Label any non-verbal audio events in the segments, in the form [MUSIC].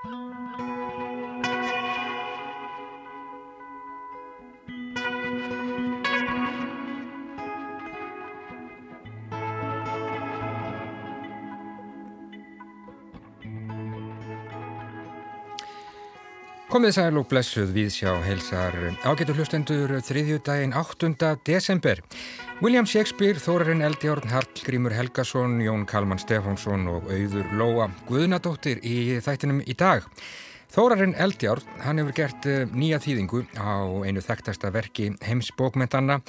Komið sæl og blessuð við sjá heilsar ágætu hlustendur þriðjúdægin 8. desember. William Shakespeare, Þórarinn Eldjórn, Hallgrímur Helgason, Jón Kalman Stefánsson og auður Lóa Guðnadóttir í þættinum í dag. Þórarinn Eldjárn, hann hefur gert eh, nýja þýðingu á einu þekktasta verki heimsbókmentanna,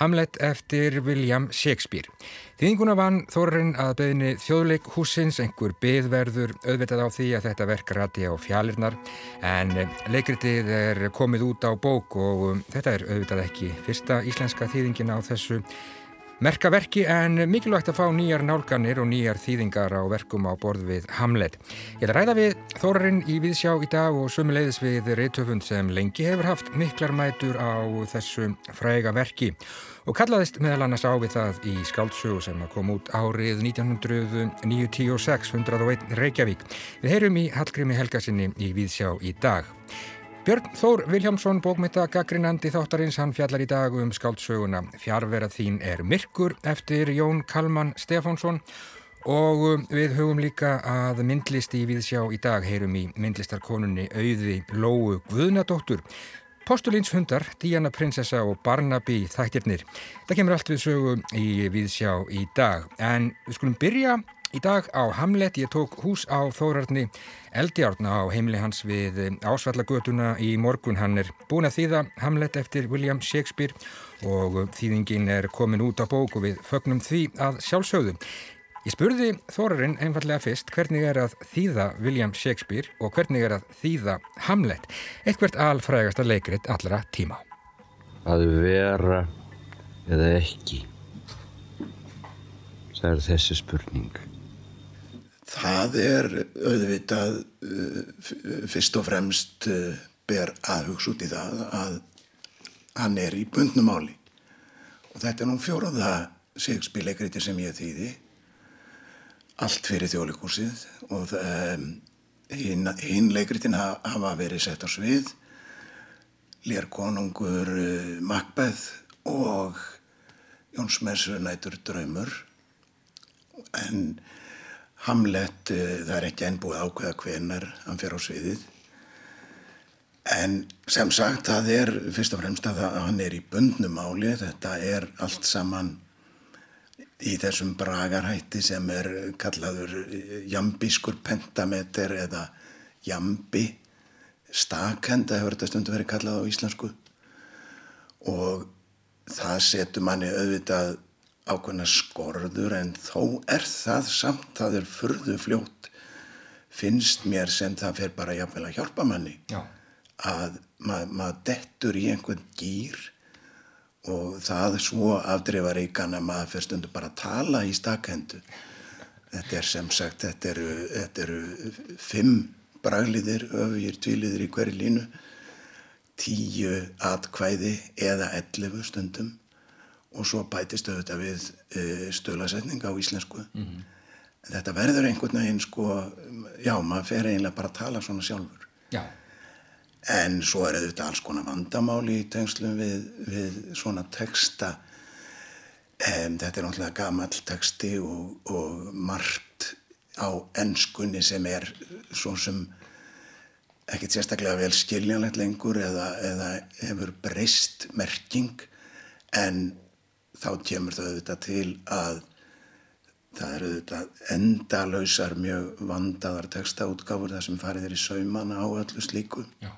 Hamlet eftir William Shakespeare. Þýðinguna vann Þórarinn að beðinni þjóðleik húsins, einhver beðverður auðvitað á því að þetta verk rati á fjalirnar, en eh, leikritið er komið út á bók og um, þetta er auðvitað ekki fyrsta íslenska þýðingin á þessu Merkaverki en mikilvægt að fá nýjar nálganir og nýjar þýðingar á verkum á borð við Hamlet. Ég ætla að ræða við Þórarinn í Viðsjá í dag og sumuleiðis við reytöfund sem lengi hefur haft miklar mætur á þessu fræga verki og kallaðist meðal annars á við það í skáldsögu sem kom út árið 1996, 101 Reykjavík. Við heyrum í Hallgrími Helgasinni í Viðsjá í dag. Björn Þór Viljámsson, bókmynda gaggrinandi þáttarins, hann fjallar í dag um skáldsöguna Fjárverað þín er myrkur eftir Jón Kalman Stefánsson og um, við hugum líka að myndlisti í Víðsjá í dag heyrum í myndlistarkonunni Auði Lóu Guðnadóttur. Postulíns hundar, Díana prinsessa og Barnaby þættirnir. Það kemur allt við sögu í Víðsjá í dag en við skulum byrja Í dag á Hamlet ég tók hús á Þórarni Eldjárna á heimli hans við ásvallagötuna í morgun. Hann er búin að þýða Hamlet eftir William Shakespeare og þýðingin er komin út á bóku við fögnum því að sjálfsögðu. Ég spurði Þórarinn einfallega fyrst hvernig er að þýða William Shakespeare og hvernig er að þýða Hamlet, eitthvert alfrægasta leikrit allra tíma. Að vera eða ekki, það er þessi spurning. Það er auðvitað uh, fyrst og fremst uh, ber að hugsa út í það að hann er í bundnum áli og þetta er nú fjóraða segspíleikritir sem ég þýði. Allt fyrir þjóðleikúsið og um, hinn leikritin hafa verið sett á svið. Lérkonungur uh, Macbeth og Jónsmessur nætur draumur. En Hamlet, eh, það er ekki enn búið ákveða hvenar hann fer á sviðið. En sem sagt, það er fyrst og fremst að hann er í bundnum áli. Þetta er allt saman í þessum bragarhætti sem er kallaður eh, jambískur pentameter eða jambi. Stakenda hefur þetta stundu verið kallað á íslensku. Og það setur manni auðvitað ákveðna skorður en þó er það samt, það er furðu fljótt finnst mér sem það fer bara jafnvel að hjálpa manni. Já. að maður mað dettur í einhvern gýr og það svo afdreifa ríkan að maður fer stundu bara að tala í stakhendu. Þetta er sem sagt þetta eru, þetta eru fimm bragliðir, öfugir, tvíliðir í hverju línu tíu atkvæði eða ellefu stundum og svo bætist auðvitað við e, stölasetning á íslensku mm -hmm. þetta verður einhvern veginn sko, já, maður fer eiginlega bara að tala svona sjálfur já. en svo er auðvitað alls konar vandamáli í tengslum við, við svona texta en þetta er náttúrulega gammal texti og, og margt á ennskunni sem er svo sem ekkert sérstaklega vel skiljanlegt lengur eða, eða hefur breyst merking en þá kemur það auðvitað til að það eru auðvitað endalausar mjög vandaðar textaútgáfur þar sem farið er í saumana á öllu slíku Já.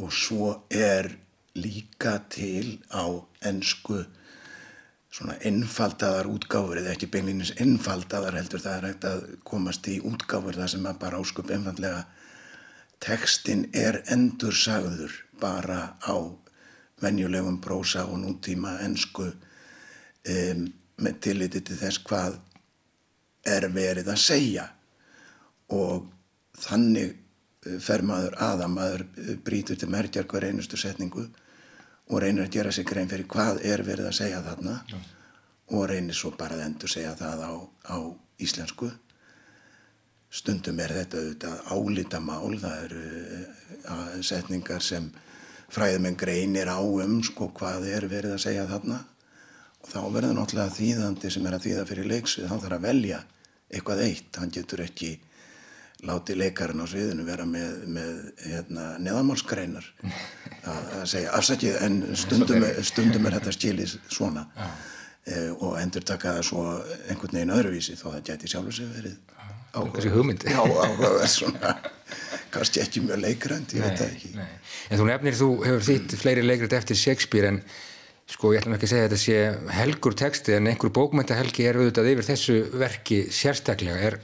og svo er líka til á ennsku svona einfaldaðar útgáfur eða ekki beinleginis einfaldaðar heldur það er hægt að komast í útgáfur þar sem að bara áskup einfallega tekstin er endur sagður bara á venjulegum prósa og nútíma ennsku um, með tilliti til þess hvað er verið að segja og þannig eh, fer maður aða maður eh, brítur til merkjar hver einustu setningu og reynir að gera sig grein fyrir hvað er verið að segja þarna ja. og reynir svo bara að endur segja það á, á íslensku stundum er þetta auðvitað álítamál, það eru uh, setningar sem fræðumenn greinir á um sko hvað er verið að segja þarna. Og þá verður náttúrulega þýðandi sem er að þýða fyrir leiksvið, hann þarf að velja eitthvað eitt, hann getur ekki láti leikarinn á sviðinu vera með, með hérna, neðamálskreinar að, segja afsækið en stundum, stundum er þetta skilis svona. E, og endur taka það svo einhvern veginn öðruvísi þó það geti sjálfur sig verið áhugaverð já, áhugaverð svona kannski ekki mjög leikrænt, ég nei, veit það ekki nei. En þú nefnir, þú hefur þýtt fleiri leikrænt eftir Shakespeare en sko ég ætlum ekki að segja að þetta sé helgur texti en einhver bókmæntahelgi er auðvitað yfir þessu verki sérstaklega er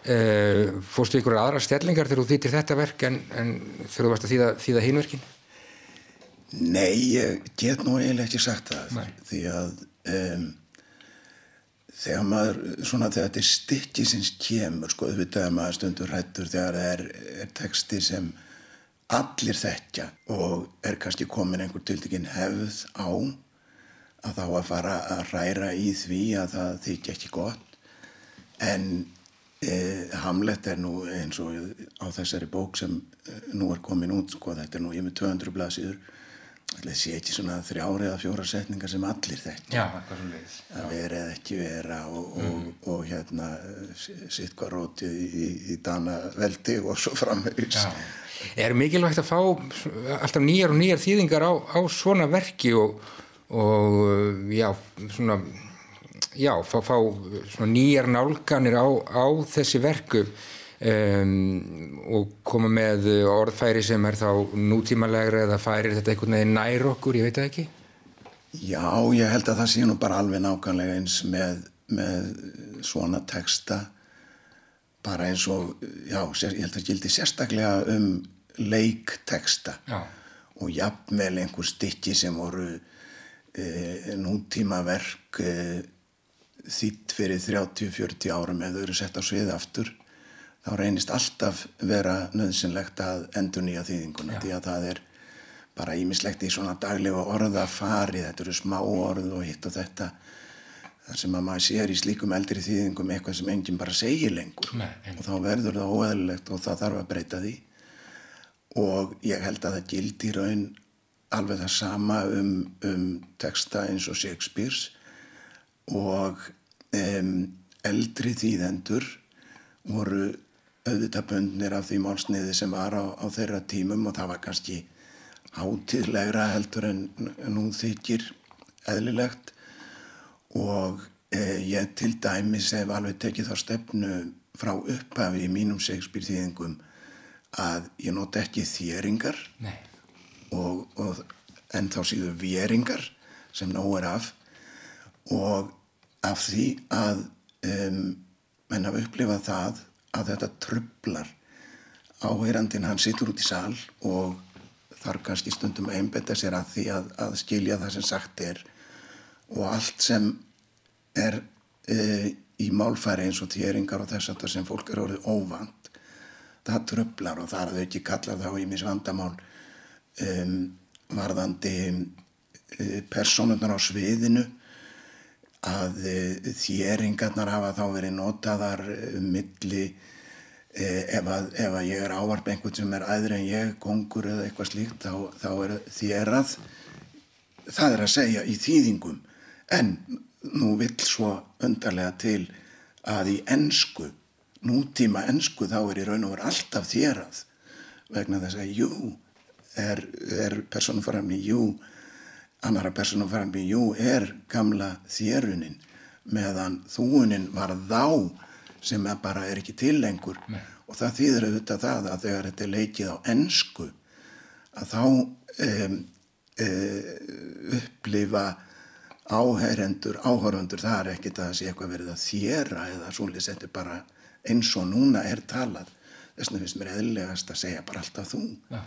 Uh, fórstu ykkur aðra stellingar þegar þú þýttir þetta verk en, en þegar þú varst að þýða, þýða hinverkin? Nei, ég get nú eiginlega ekki sagt það Nei. því að um, þegar maður svona þegar þetta er stykki sem kemur sko auðvitað að maður stundur hættur þegar það er, er texti sem allir þekkja og er kannski komin einhver tildekinn hefð á að þá að fara að ræra í því að það þykja ekki gott. En Eh, Hamlet er nú eins og á þessari bók sem eh, nú er komin út sko, þetta er nú með 200 blaðsýður það sé ekki svona þrjári eða fjóra setningar sem allir þetta að vera eða ekki vera og, mm. og, og hérna sitt hvað rótið í, í, í dana veldi og svo framhauðs Er mikilvægt að fá alltaf nýjar og nýjar þýðingar á, á svona verki og, og já, svona já, fá, fá nýjar nálganir á, á þessi verku um, og koma með orðfæri sem er þá nútímalegri eða færir þetta einhvern veginn nær okkur, ég veit það ekki? Já, ég held að það sé nú bara alveg nákvæmlega eins með, með svona texta. Bara eins og, já, ég held að gildi sérstaklega um leikteksta og jafnvel einhver stykki sem voru e, nútímaverk e, þýtt fyrir 30-40 árum ef þau eru sett á svið aftur þá reynist alltaf vera nöðsynlegt að endur nýja þýðinguna Já. því að það er bara ímislegt í svona daglega orðafari þetta eru smá orð og hitt og þetta þar sem að maður sér í slíkum eldri þýðingum eitthvað sem enginn bara segir lengur. Nei, og þá verður það óæðilegt og það þarf að breyta því. Og ég held að það gildi raun alveg það sama um, um texta eins og Shakespeare's. Og um, eldri þýðendur voru auðvitað bundnir af því málsniði sem var á, á þeirra tímum og það var kannski hátíðlegra heldur en nú þykir eðlilegt. Og eh, ég til dæmis hef alveg tekið þá stefnu frá upphafi í mínum segspýrþýðingum að ég nót ekki þjeringar og, og en þá síðu vjeringar sem nóg er af. Og af því að um, menn hafa upplifað það að þetta trublar áheyrandin hann sittur út í sal og þarf kannski stundum að einbetta sér að því að, að skilja það sem sagt er. Og allt sem er e, í málfæri eins og týringar og þess að það sem fólk er orðið óvand það trublar og það er þau ekki kallað þá í misvandamál um, varðandi e, personunar á sviðinu að eh, þjeringarnar hafa þá verið notaðar eh, milli eh, ef að, ef að ég er ávarp einhvern sem er aðri en ég, kongur eða eitthvað slíkt þá, þá er þjerað það er að segja í þýðingum. En nú vill svo öndarlega til að í ennsku nútíma ennsku þá er í raun og veru alltaf þjerað vegna þess að jú er, er personufarafni jú annara persónum fram í jú er gamla þérunin meðan þúunin var þá sem bara er ekki til lengur Nei. og það þýðir auðvitað það að þegar þetta er leikið á ennsku að þá um, um, upplifa áherendur, áhöröndur það er ekkit að það sé eitthvað verið að þjera eða svolítið er bara eins og núna er talað þess vegna finnst mér eðlegast að segja bara alltaf þú ja.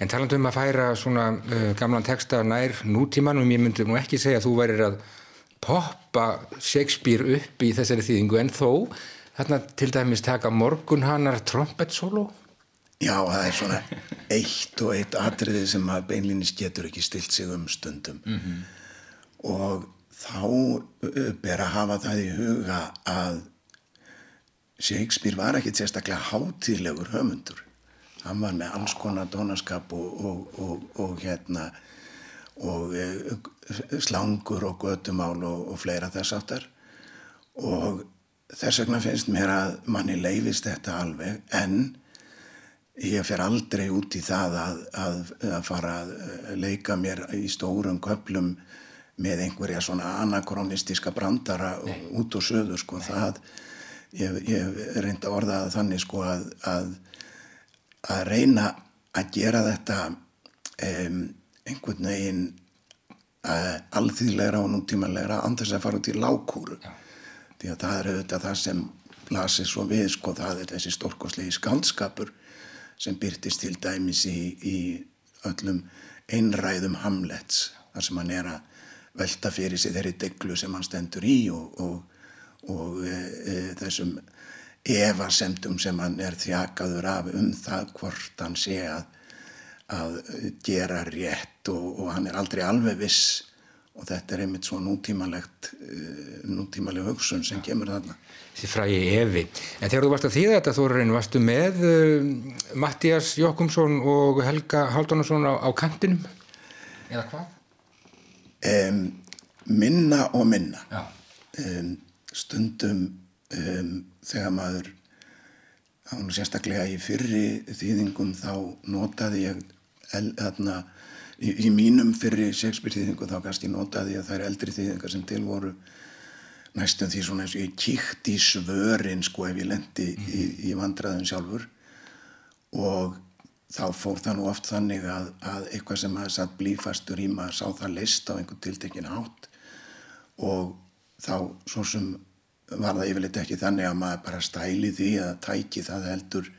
En talandu um að færa svona uh, gamlan texta nær nútímanum, ég myndi nú ekki segja að þú værir að poppa Shakespeare upp í þessari þýðingu en þó, þarna til dæmis taka morgun hannar trompetsólo? Já, það er svona eitt og eitt atriði sem að beinlinis getur ekki stilt sig um stundum mm -hmm. og þá uh, ber að hafa það í huga að Shakespeare var ekkit sérstaklega hátíðlegur höfundur. Hann var með alls konar dónaskap og, og, og, og hérna og e, slangur og götumál og fleira þess aftar og þess vegna finnst mér að manni leifist þetta alveg en ég fer aldrei út í það að, að, að fara að leika mér í stórum köplum með einhverja svona anakronistíska brandara út og söður sko. Það ég, ég reynda að orða það þannig sko að, að að reyna að gera þetta um, einhvern veginn uh, alþýðlegra og nútímanlegra andast að fara út í lágkúru Já. því að það er auðvitað það sem lasir svo við sko það er þessi stórkoslegi skaldskapur sem byrtist til dæmis í, í öllum einræðum Hamlets þar sem hann er að velta fyrir sig þeirri deglu sem hann stendur í og, og, og e, e, þessum evasemdum sem hann er þjakaður af um það hvort hann sé að, að gera rétt og, og hann er aldrei alveg viss. Og þetta er einmitt svo nútímalegt e, nútímaleg hugsun sem kemur þarna. Þessi frægi Evi En þegar þú varst að þýða þetta Þórarinn varstu með uh, Mattias Jokkumsson og Helga Haldunarsson á, á kantinum? Eða hvað? Um, minna og minna. Um, stundum um, þegar maður án sérstaklega í fyrri þýðingum þá notaði ég el, þarna, í, í mínum fyrri Shakespeare þýðingum þá kannski notaði ég þær eldri þýðingar sem til voru. Næstum því svona eins og ég í svörin sko ef ég lendi mm -hmm. í, í vandraðin sjálfur. Og þá fór það nú oft þannig að, að eitthvað sem hafi satt blífastur í maður sá það list á einhvern tiltekin átt og þá svo sem var það yfirleitt ekki þannig að maður bara stæli því að tæki það heldur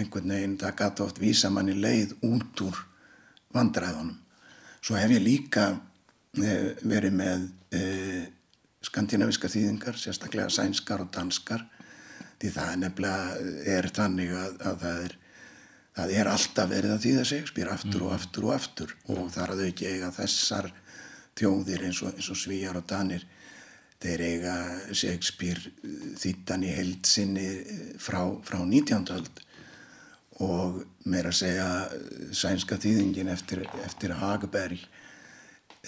einhvern veginn, það gæti oft vísa manni leið út úr vandræðunum. Svo hef ég líka eh, verið með eh, skandinaviska þýðingar, sérstaklega sænskar og danskar, því það er nefnilega er þannig að, að það, er, það er alltaf verið að þýða Shakespeare aftur og mm. aftur og aftur og þar að þau ekki eiga þessar þjóðir eins og, eins og svíjar og danir þeir eiga Shakespeare eh, þýttan í heldsinni eh, frá, frá 19. öld. Og meira að segja eh, sænska þýðingin eftir, eftir Hageberg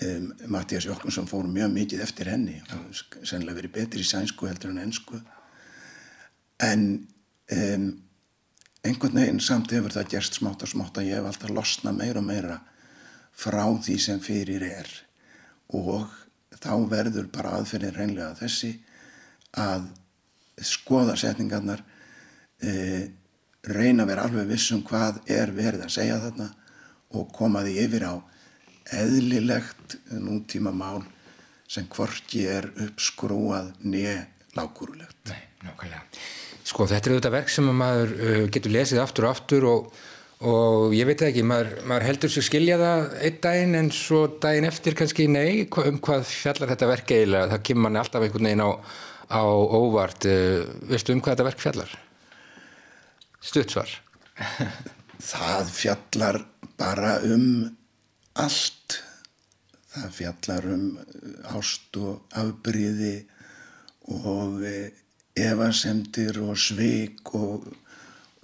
um, Mattias Jokkonsson fór mjög mikið eftir henni. Og sennilega verið betri í sænsku heldur en ennsku en um, einhvern veginn samt hefur það gerst smátt og smátt að ég hef alltaf losnað meira og meira frá því sem fyrir er. Og þá verður bara aðferðin reynlega þessi að skoða setningarnar e, reyna að vera alveg vissum hvað er verið að segja þarna og koma því yfir á eðlilegt nútíma mál sem hvorki er uppskrúað neð lágúrulegt. Nei, nákvæmlega. Sko þetta er þetta verk sem maður uh, getur lesið aftur og aftur og og ég veit ekki, maður, maður heldur sér skilja það einn daginn en svo daginn eftir kannski nei, um hvað fjallar þetta verk eiginlega, það kemur manni alltaf einhvern veginn á, á óvart. Uh, veistu um hvað þetta verk fjallar? Stuttsvar [LAUGHS] Það fjallar bara um allt. Það fjallar um ást og afbríði og eh, evasemdir og sveik og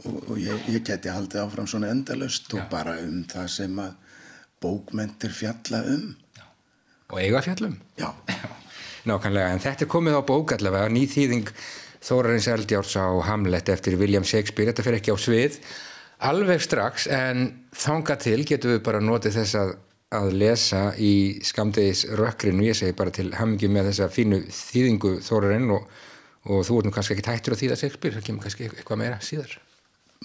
og, ég, ég geti haldið áfram svona endalust og bara um það sem að bókmentir fjalla um. Já. og eiga fjallum Já. [LAUGHS] Nákvæmlega, en þetta er komið á bók allavega, nýþýðing Þórarins Eldjárs á Hamlet eftir William Shakespeare, þetta fyrir ekki á svið. Alveg strax, en þanga til getum við bara notið þess að að lesa í skamdegis rökkrinu, ég segi bara til hamingi með þessa fínu þýðingu Þórarinn og, og þú ert nú kannski ekki tættur að þýða Shakespeare, það kemur kannski eitthvað meira síðar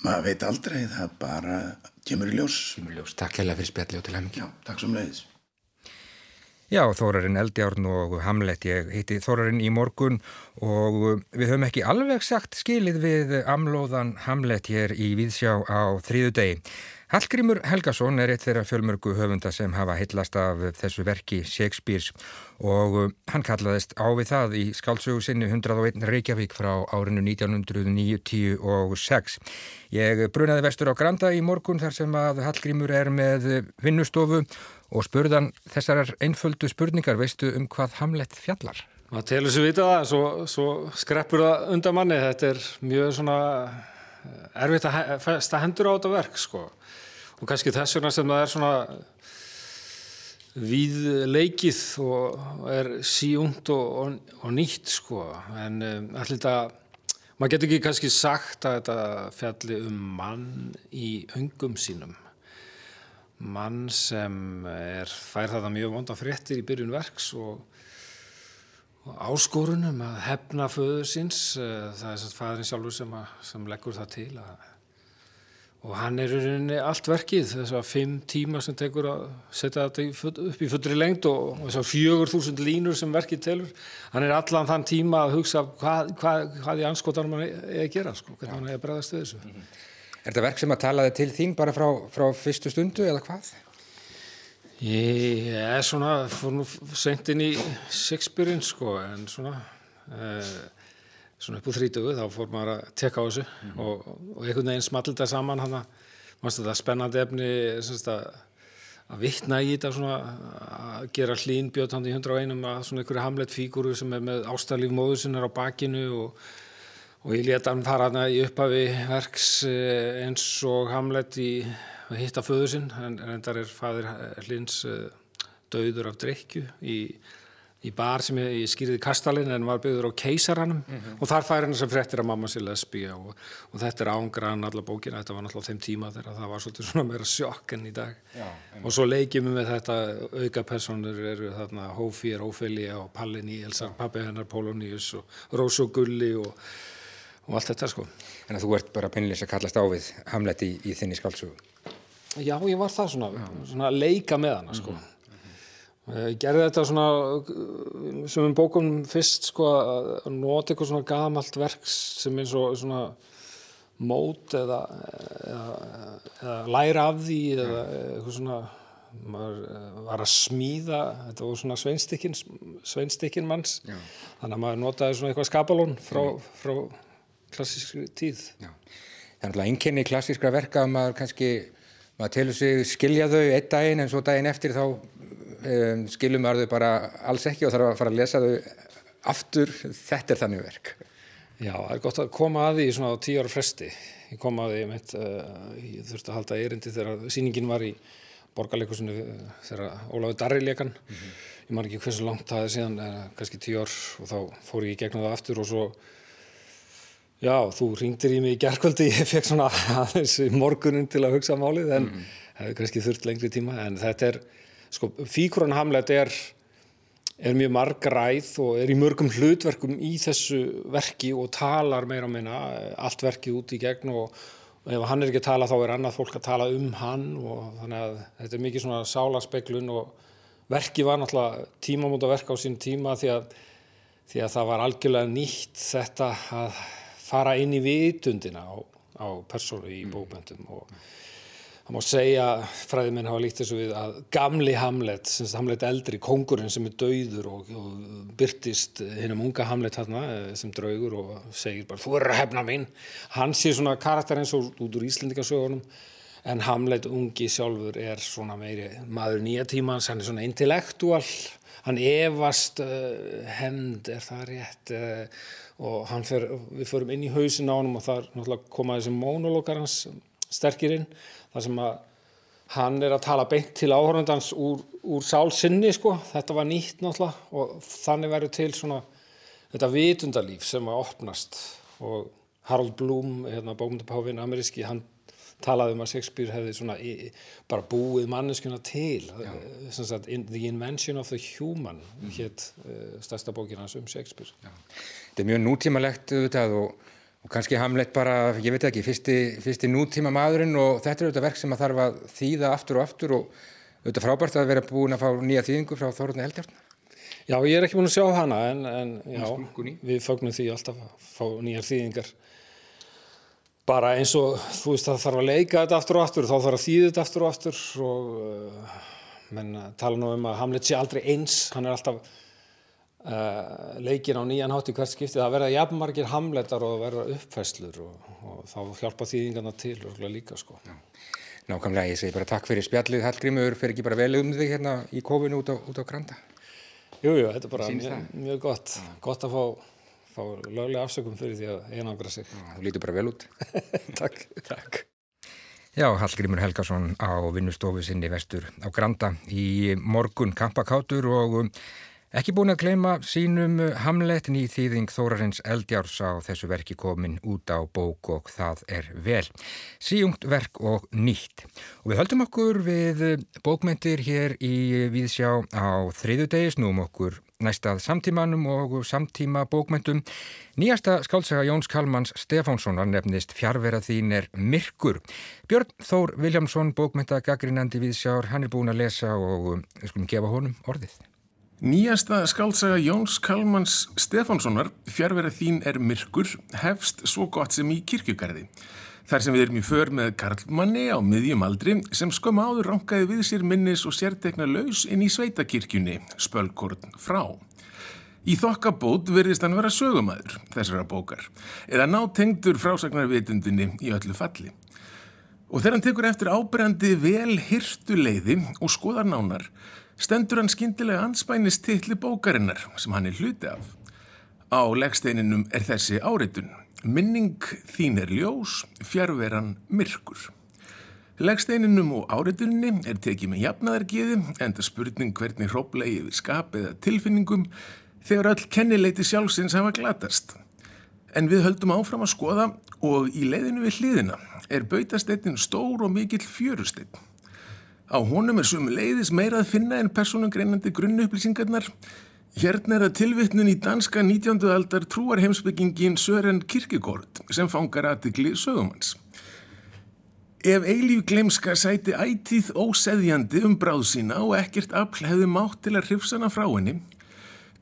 maður veit aldrei, það bara kemur í ljós. Kemur í ljós. Takk hella fyrir spjalli og til hefningi. Já, takk sem leiðis. Já, Þórarinn Eldjárn og Hamlet, ég heiti Þórarinn í morgun og við höfum ekki alveg sagt skilið við amlóðan Hamlet hér í Víðsjá á þrýðu degi. Hallgrímur Helgason er eitt þeirra fjölmörgu höfunda sem hafa heitlast af þessu verki Shakespeare's og uh, hann kallaðist á við það í skálsögu sinni 101 Reykjavík frá árinu 1996. Ég brunaði vestur á Granda í morgun þar sem að Hallgrímur er með vinnustofu og spurðan þessar einföldu spurningar, veistu um hvað Hamlet fjallar? maður telur sér vita það, svo, svo skreppur það undan manni, þetta er mjög svona eh, erfitt að festa hendur á þetta verk sko og kannski þess vegna sem það er svona við leikið og er síungt og, og, og nýtt sko. En um, allir þetta maður getur ekki kannski sagt að þetta fjalli um mann í öngum sínum. Mann sem er, fær þetta mjög vonda fréttir í byrjun verks og, og áskorunum að hefna föður síns. Eh, það er sem fæðurinn sjálfur sem, að, sem leggur það til að Og hann er rauninni allt verkið, þess að fimm tíma sem tekur að setja þetta upp í fullri lengt og, og þess að fjögur þúsund línur sem verkið telur. Hann er allan þann tíma að hugsa hvað, hvað, hvað í anskotanum hann er að gera, sko, hvernig hann er að bregðast við þessu. Er þetta verk sem að talaði til þín bara frá, frá fyrstu stundu eða hvað? Ég er svona, fór nú seint inn í Shakespearein, sko, en svona... Uh, svona upp úr þrítugu, þá fór maður að tekka á þessu og, og einhvern veginn small þetta saman hann að, mannstu þetta spennandi efni að, að vitna í þetta svona að gera hlín bjöt hann í 101 að svona einhverju hamlet fíguru sem er með ástæðlíf móður sinnar á bakinu og, og ég leta hann fara hann í upphafi verks eh, eins og hamlet í að hitta föður sinn, en reyndar er fadir hlins döður af drikju í í bar sem ég, ég skýrði kastalinn en var byggður á keisaranum. Og þar fær hennar sem frettir að mamma sér lesbía og, og þetta er ángrann allar bókina, þetta var náttúrulega á þeim tíma þegar það var svolítið svona meira sjokk enn í dag. Já, og svo leikjum við með þetta auka personur eru þarna Hófír, Ófelia og Palli Níelsar, pappi hennar Polonius og Rós og Gulli og, og allt þetta sko. En þú ert bara pinnilis að kallast á við Hamlet í, í þinni skálsugu. Já, ég var það svona, svona leika með hana sko. Ég gerði þetta svona uh, sem um bókum fyrst sko að nota eitthvað svona gamalt verk sem og svona mót eða, eða, eða læra af því eða eitthvað svona maður eh, var að smíða þetta var svona sveinstikkin sveinstikkin manns Já. þannig að maður notaði svona eitthvað skapalón frá, frá klassískri tíð Já. Það er náttúrulega einkenni klassískra verka að maður kannski, maður telur sig skilja þau einn daginn en svo daginn eftir þá um, skilum maður þau bara alls ekki og þarf að fara að lesa þau aftur. Þetta er þannig verk. Já, það er gott að koma að því svona á tíu ára fresti. Ég kom að því, ég, meitt, uh, ég þurfti að halda erindi þegar sýningin var í borgarleikusinu þegar Ólafur Darri leikan. Ég man ekki hversu langt það er síðan, uh, kannski tíu ár og þá fór ég í gegnum það aftur og svo Já, þú ringdir í mig í gerkvöldi, [LAUGHS] ég fekk svona aðeins í morgunin til að hugsa málið en hefði kannski þurft lengri tíma en þetta er, sko, fíkuran Hamlet er, er mjög margræð og er í mörgum hlutverkum í þessu verki og talar meira og meina allt verkið út í gegn og, og ef hann er ekki að tala þá er annað fólk að tala um hann og þannig að þetta er mikið svona sálaspeglun og verkið var náttúrulega tímamóta verk á sín tíma því að, því að það var algjörlega nýtt þetta að fara inn í vitundina á, á persónu í bókmyndum og það má segja, fræðiminn hafa líkt þessu við að gamli Hamlet, sem sagt Hamlet eldri, kongurinn sem er dauður og, og byrtist hinnum unga Hamlet þarna eh, sem draugur og segir bara þú eru að hefna mín, hann sé svona karakter eins og út úr Íslendingasögunum en Hamlet ungi sjálfur er svona meiri maður nýja tímans, hann er svona intellektual, hann efast uh, hemd, er það rétt uh, og hann fer, við förum inn í hausin á honum og það er náttúrulega koma þessi mónologar hans sterkir inn þar sem að hann er að tala beint til áhörundans úr, úr sálsinni sko, þetta var nýtt náttúrulega og þannig verður til svona þetta vitundalíf sem að opnast. Og Harold Bloom, hérna bókmyndapáfinn ameríski, hann talaði um að Shakespeare hefði svona í, bara búið manneskuna til. Sagt, in, The Invention of the Human hétt uh, stærsta bókin hans um Shakespeare. Þetta er mjög nútímalegt auðvitað og, og kannski Hamlet bara, ég veit ekki, fyrsti, fyrsti nútíma maðurinn og þetta er auðvitað verk sem að þarf að þýða aftur og aftur og auðvitað frábært að vera búin að fá nýja þýðingu frá Þórunni Eldjárn. Já, ég er ekki búin að sjá hana en, en já, við fögnum því alltaf að fá nýjar þýðingar bara eins og þú veist það þarf að leika þetta aftur og aftur þá þarf að þýða þetta aftur og aftur og uh, menn uh, tala nú um að Hamlet sé aldrei eins hann er alltaf uh, leikin á nýjan hátt í hvert skipti það verða jafnmargir Hamletar og verða uppfæslur og, og þá hjálpa þýðingarna til og líka sko Nákvæmlega, ég segi bara takk fyrir spjallið Hallgrímur, fer ekki bara vel um þig hérna í kofinu út á, út á Granda. Jú, jú, þetta er bara mjög, mjög gott. Gott að fá, fá löglega afsökum fyrir því að einangra sig. Þú lítur bara vel út. [LAUGHS] Takk. Takk. Já, Hallgrímur Helgason á vinnustofu sinni vestur á Granda í morgun kampakátur og um, Ekki búin að gleyma sínum hamletin í þýðing Þórarins Eldjárs á þessu verki komin út á bók og það er vel. Síjungt verk og nýtt. Og við höldum okkur við bókmentir hér í Víðsjá á þriðu degi, snúum okkur næstað samtímanum og samtíma bókmentum. Nýjasta skáltsaga Jóns Kalmans Stefánssonar nefnist Fjárvera þín er myrkur. Björn Þór Viljámsson, bókmenta gaggrinandi Víðsjár, hann er búin að lesa og við skulum gefa honum orðið. Nýjasta skáltsaga Jóns Kalmans Stefánssonar, fjárverða þín er myrkur, hefst svo gott sem í kirkjugarði. Þar sem við erum í för með Karlmanni á miðjum aldri sem skömm áður ránkaði við sér minnis og sértekna laus inn í sveitakirkjunni, spölkorn frá. Í þokkabót verðist hann vera sögumæður þessara bókar, eða nátengdur frásagnarvitundinni í öllu falli. Og þegar hann tekur eftir ábrendi vel hirtu leiði og skoðar nánar, stendur hann skindilega anspænis titli bókarinnar sem hann er hluti af. Á legsteininum er þessi áreitun. Minning þín er ljós, fjárveran myrkur. Legsteininum og áreitunni er tekið með jafnaðargiði, enda spurning hvernig hróplegi við skapið eða tilfinningum þegar öll kennileiti sjálfsins hafa glatast. En við höldum áfram að skoða og í leiðinu við hliðina er bautasteitin stór og mikill fjörusteinn. Á honum er sumi leiðis meira að finna en personungreinandi grunnuupplýsingarnar. Hérna er að tilvittnun í danska 19. aldar trúar heimsbyggingin Sören Kierkegaard sem fangar aðtikli sögumanns. Ef eilíf glemska sæti ætíð óseðjandi um bráð sína og ekkert afl hefði mátt til að hrifsana frá henni,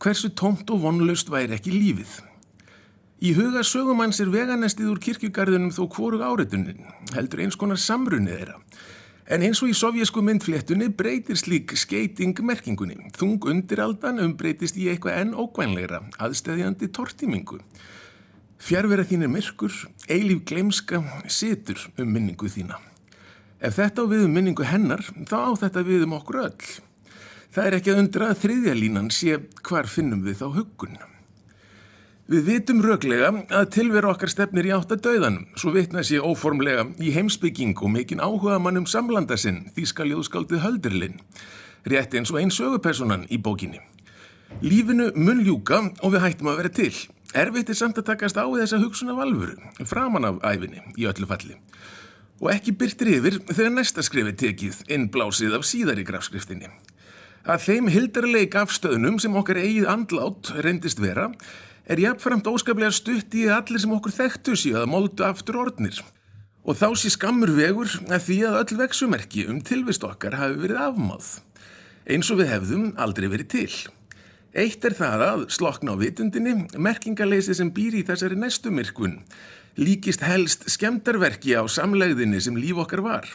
hversu tómt og vonlust væri ekki lífið. Í huga sögumanns er veganestið úr kirkjugarðunum þó hvorug áreitunin, heldur eins konar samrunnið þeirra. En eins og í sovjasku myndfléttunni breytir slík skeiting merkingunni. Þung undiraldan umbreytist í eitthvað enn ókvænleira, aðstæðjandi tortímingu. Fjárvera þín er myrkur, eilíf glemska, situr um minningu þína. Ef þetta á við um minningu hennar, þá á þetta við um okkur öll. Það er ekki að undra að þriðja línan sé hvar finnum við þá hugunna. Við vitum röglega að tilveru okkar stefnir í átt að dauðanum, svo vitna sé óformlega í heimsbygging og mikinn áhuga mannum samlanda sinn, því skal jóðskaldið höldirlinn, rétt eins og einn sögupersonan í bókinni. Lífinu mun ljúka og við hættum að vera til. Erfitt er samt að takast á þessa hugsun af alvöru, framan af æfinni í öllu falli. Og ekki byrtir yfir þegar næsta skrifi tekið innblásið af síðari grafskriftinni. Að þeim hildarleik afstöðnum sem okkar eigið andlát reyndist vera, er jafnframt óskaplega stutt í að allir sem okkur þekktu síðan að moldu aftur orðnir. Og þá sé skammur vegur að því að öll veksumerki um tilvist okkar hafi verið afmáð, eins og við hefðum aldrei verið til. Eitt er það að slokna á vitundinni, merkingaleysi sem býr í þessari næstu myrkun, líkist helst skemdarverki á samlegðinni sem líf okkar var.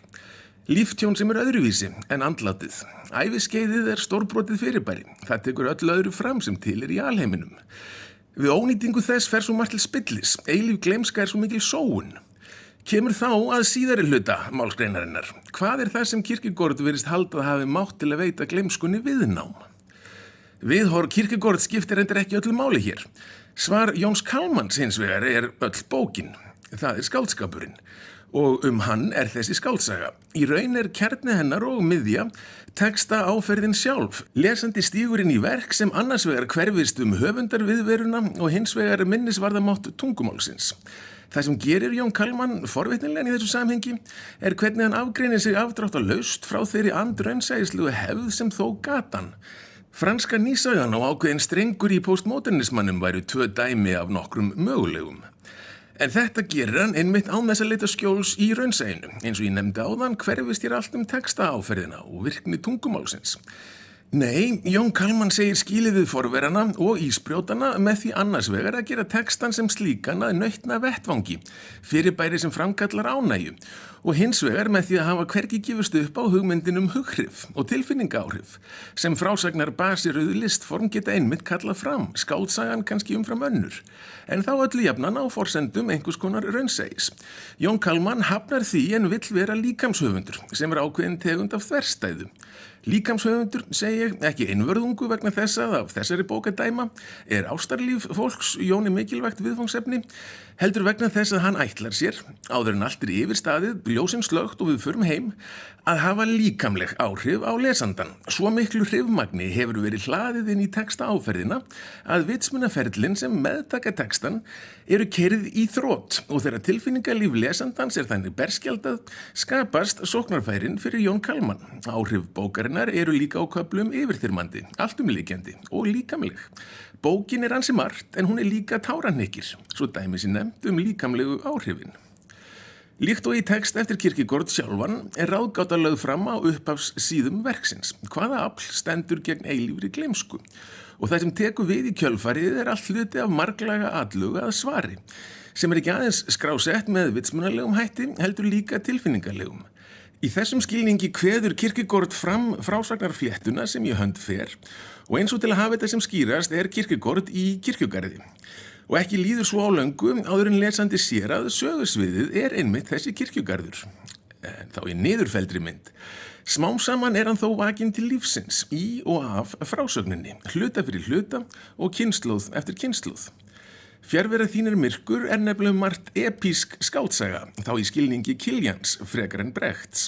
Líftjón sem er öðruvísi en andlatið. Æfiskeiðið er stórbrotið fyrirbæri. Það tekur öll öðru fram sem til er í alheiminum. Við ónýtingu þess fer svo margt til spillis, eilíf glemska er svo mikil sóun. Kemur þá að síðari hluta málskreinarinnar. Hvað er það sem kirkegórd verist haldað hafi mátt til að veita glemskunni viðnám? Viðhor kirkegórd skiptir endur ekki öllu máli hér. Svar Jóns Kalmans hins vegar er öll bókin. Það er skaldskapurinn og um hann er þessi skaldsaga. Í raun er kjarni hennar og miðja teksta áferðin sjálf. Lesandi stígurinn í verk sem annars vegar hverfist um höfundarviðveruna og hins vegar minnisvarðamátt tungumálsins. Það sem gerir Jón Kalman forvitnilegni í þessu samhengi er hvernig hann afgreinir sig afdrátt að laust frá þeirri andrönnsæðislu hefð sem þó gatan. Franska nýsagan og ákveðin strengur í postmodernismannum væru tvö dæmi af nokkrum mögulegum. En þetta gerir hann einmitt án þess að leita skjóls í raunsæginu. Eins og ég nefndi á þann hverfist ég allt um texta áferðina og virkni tungumálsins. Nei, Jón Kalman segir skílið við forverana og ísprjótana með því annars vegar að gera textan sem slíkan að nöytna vettvangi, fyrirbæri sem framkallar ánægu og hins vegar með því að hafa hverki gefust upp á hugmyndinum hughrif og tilfinningáhrif sem frásagnar basiruðu listform geta einmitt kallað fram, skáltsagan kannski umfram önnur, en þá öllu jafnan á forsendum einhvers konar raunsægis. Jón Kalman hafnar því en vill vera líkamshöfundur sem er ákveðin tegund af þverstæðu. Líkamshöfundur segi ég ekki einvörðungu vegna þess að af þessari bókadæma er ástarlíf fólks Jóni mikilvægt viðfangsefni heldur vegna þess að hann ætlar sér áður en allt er yfir staðið, ljósinn slögt og við förum heim að hafa líkamleg áhrif á lesandan. Svo miklu hrifmagni hefur verið hlaðið inn í texta áferðina að vitsmunaferlinn sem meðtaka textan eru kerið í þrótt og þegar tilfinningalíf lesandans er þannig berskjaldað skapast sóknarfærin fyrir Jón Kalman. Áhrif bókarinnar eru líka á köplum yfirþyrmandi, alltumleikjandi og líkamleg. Bókin er ansi margt en hún er líka táranekir, svo dæmi sér nefnd um líkamlegu áhrifin. Líkt og í text eftir kirkigord sjálfan er ráðgáta lögð fram á upphafs síðum verksins. Hvaða afl stendur gegn eilífri glemsku? Og það sem teku við í kjölfarið er allt hluti af marglaga alluga að svari, sem er ekki aðeins skrásett með vitsmunalegum hætti, heldur líka tilfinningarlegum. Í þessum skilningi hveður kirkigord fram frásagnarfléttuna sem ég hönd fer og eins og til að hafa þetta sem skýrast er kirkigord í kirkjugarði og ekki líður svo á löngu áður en lesandi sér að sögusviðið er einmitt þessi kirkjugarður. En þá í niðurfeldri mynd. Smám saman er hann þó vakinn til lífsins í og af frásögninni, hluta fyrir hluta og kynsluð eftir kynsluð. Fjærverða þínir myrkur er nefnilega margt epísk skáltsaga, þá í skilningi Kiljans, frekar en Brechts.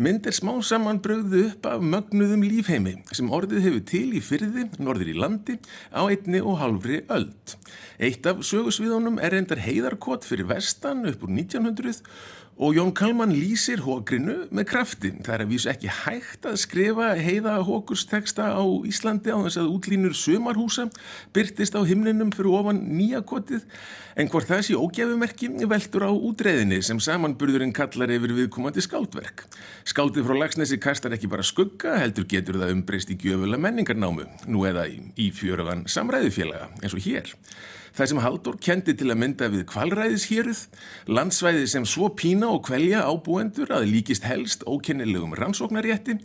Mynd er smá saman brögðu upp af mögnuðum lífheimi sem orðið hefur til í fyrði, norður í landi, á einni og halvri öld. Eitt af sögusviðunum er reyndar heiðarkott fyrir vestan upp úr 1900 og Jón Kalman lýsir hókrinu með krafti. Það er að vísu ekki hægt að skrifa heiða hókursteksta á Íslandi á þess að útlínur sömarhúsa byrtist á himninum fyrir ofan nýjakotið en hvort sé ógjafumerki veldur á útreðinni sem samanburðurinn kallar yfir viðkomandi skáldverk. Skáldið frá Lagsnesi kastar ekki bara skugga heldur getur það umbreyst í gjöfula menningarnámu nú eða í, í fjörugan samræðufélaga eins og hér. Það sem Haldur kendi til að mynda við kvalræðishýruð, landsvæði sem svo pína og kvelja ábúendur að líkist helst ókennilegum rannsóknarétti,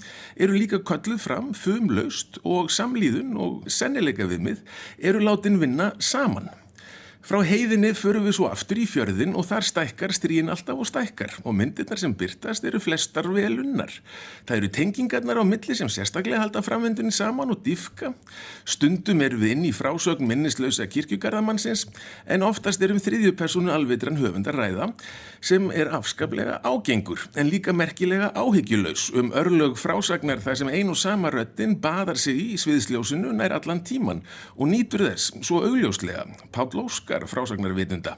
eru líka kölluð fram fumlaust og samlíðun og sennileika viðmið eru látin vinna saman. Frá heiðinni förum við svo aftur í fjörðin og þar stækkar stríin alltaf og stækkar og myndirnar sem byrtast eru flestar velunnar. Það eru tengingarnar á milli sem sérstaklega halda framvendinni saman og diffka. Stundum eru við inn í frásögn minnislausa kirkjugarðamannsins en oftast erum þriðju personu alvitran höfundar ræða sem er afskaplega ágengur en líka merkilega áhyggjulaus um örlög frásagnar þar sem ein og sama röttin badar sig í sviðsljósinu nær allan tíman og nýtur þess svo augljóslega. Páll Óskar okkar frásagnarvitunda.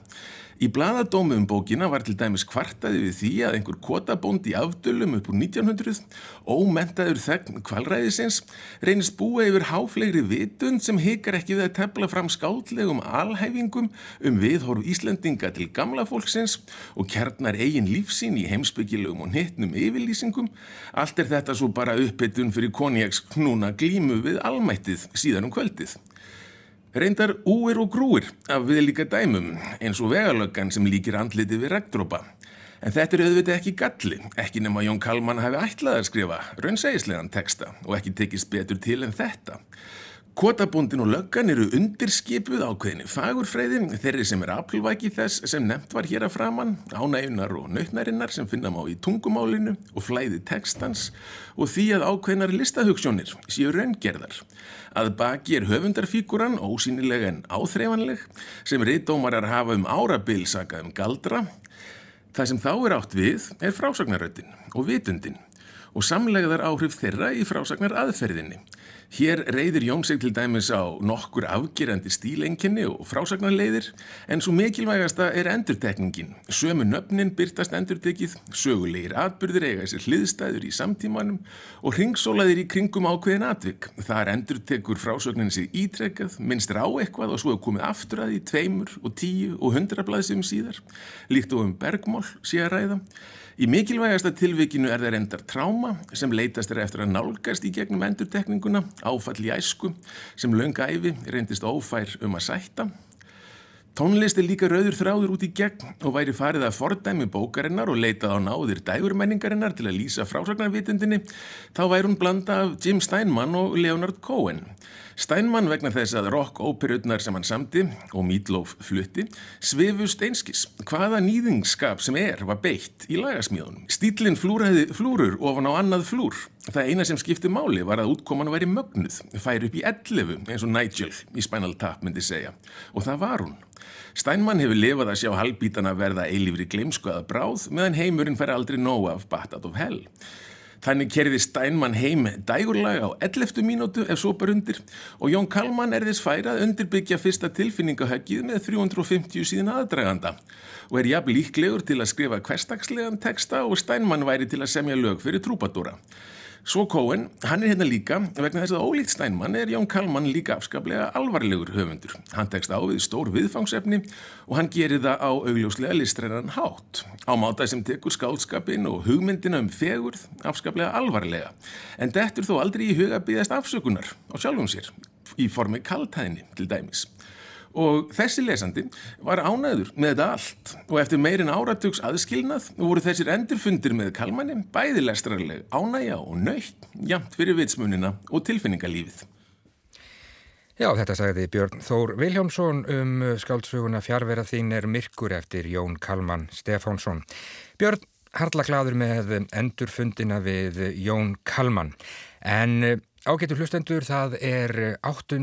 Í bladadómu um bókina var til dæmis kvartaði við því að einhver kotabónd í afdölum upp úr 1900 ómentaður þegn kvalræðisins reynist búa yfir háflegri vitund sem hikar ekki við að tefla fram skáldlegum alhæfingum um viðhorf Íslandinga til gamla fólksins og kjarnar eigin lífsín í heimsbyggilegum og hittnum yfirlýsingum. Allt er þetta svo bara uppbyttun fyrir konjaks knúna glímu við almættið síðan um kvöldið. Reyndar úir og grúir af við líka dæmum eins og vegalöggan sem líkir andliti við regndrópa. En þetta er auðvitað ekki galli, ekki nema Jón Kalman hafi ætlað að skrifa raunsegislegan texta og ekki tekist betur til en þetta. Kotabúndin og löggan eru undirskipuð ákveðinni fagurfræði þeirri sem er aflvæki þess sem nefnt var hér að framann, ánægunar og nautnarinnar sem finna má í tungumálinu og flæði textans og því að ákveðinar listahugssjónir séu raungerðar. Að baki er höfundarfíkuran ósýnilega en áþreifanleg sem riðdómarar hafa um árabil sakað um galdra. Það sem þá er átt við er frásagnaröttin og vitundin og samlegðar áhrif þeirra í frásagnar aðferðinni. Hér reyðir Jón sig til dæmis á nokkur afgerandi stílenginni og frásagnarleiðir en svo mikilvægasta er endurtekningin. Sömu nöfnin byrtast endurtekið, sögulegir atbyrðir eiga sér hliðstæður í samtímanum og ringsólaðir í kringum ákveðin atvik. Þar endurtekur frásagnin sig ítrekkað, minnstur á eitthvað og svo er komið aftur að í tveimur og tíu og hundra blaðsum síðar, líkt og um bergmál sé að ræða. Í mikilvægasta tilvikinu er það reyndar tráma sem leytast er eftir að nálgast í gegnum endurtekninguna, áfall í æsku sem löngæfi reyndist ófær um að sætta. Tónlist er líka rauður þráður út í gegn og væri farið að fordæmi bókarinnar og leitað á náðir dægurmenningarinnar til að lýsa frásagnarvitundinni, þá væri hún blanda af Jim Steinman og Leonard Cohen. Steinmann vegna þess að rock-óperutnar sem hann samti og Meatloaf flutti svefust einskis. Hvaða nýðingskap sem er var beitt í lagasmíðunum. Stílinn flúrur ofan á annað flúr Það eina sem skipti máli var að útkoman væri mögnuð, færi upp í 11 eins og Nigel í Spinal Tap myndi segja. Og það var hún. Steinmann hefur lifað að sjá halbítana verða eilífri gleimsku að bráð meðan heimurinn fer aldrei nóg af Batad of Hell. Þannig kerði Steinmann heim dægurlag á 11. mínútu ef svo bara undir og Jón Kalman er þess færað undirbyggja fyrsta tilfinningahöggið með 350 síðan aðdraganda og er jafn líklegur til að skrifa hverstagslegan teksta og Steinmann væri til að semja lög fyrir trúpadóra. Svo Cohen, hann er hérna líka, vegna þess að ólíkt Steinmann er Jón Kalman líka afskaplega alvarlegur höfundur. Hann tekst á við stór viðfangsefni og hann gerir það á augljóslega listrænan hátt. Á máta sem tekur skálskapin og hugmyndina um fegurð afskaplega alvarlega. En dettur þó aldrei í huga byggast afsökunar á sjálfum sér, í formi kaltæðinni til dæmis. Og þessi lesandi var ánæður með þetta allt og eftir meirin áratugs aðskilnað voru þessir endurfundir með kalmanni bæði lestrarleg ánæja og nöytt jamt fyrir vitsmunina og tilfinningalífið. Já, þetta sagði Björn Þór Viljámsson um skáldsuguna fjárvera þín er myrkur eftir Jón Kalman Stefánsson. Björn harla gladur með endurfundina við Jón Kalman en Ágættu hlustendur, það er 8.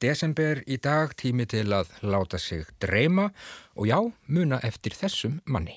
desember í dag, tími til að láta sig dreyma og já, muna eftir þessum manni.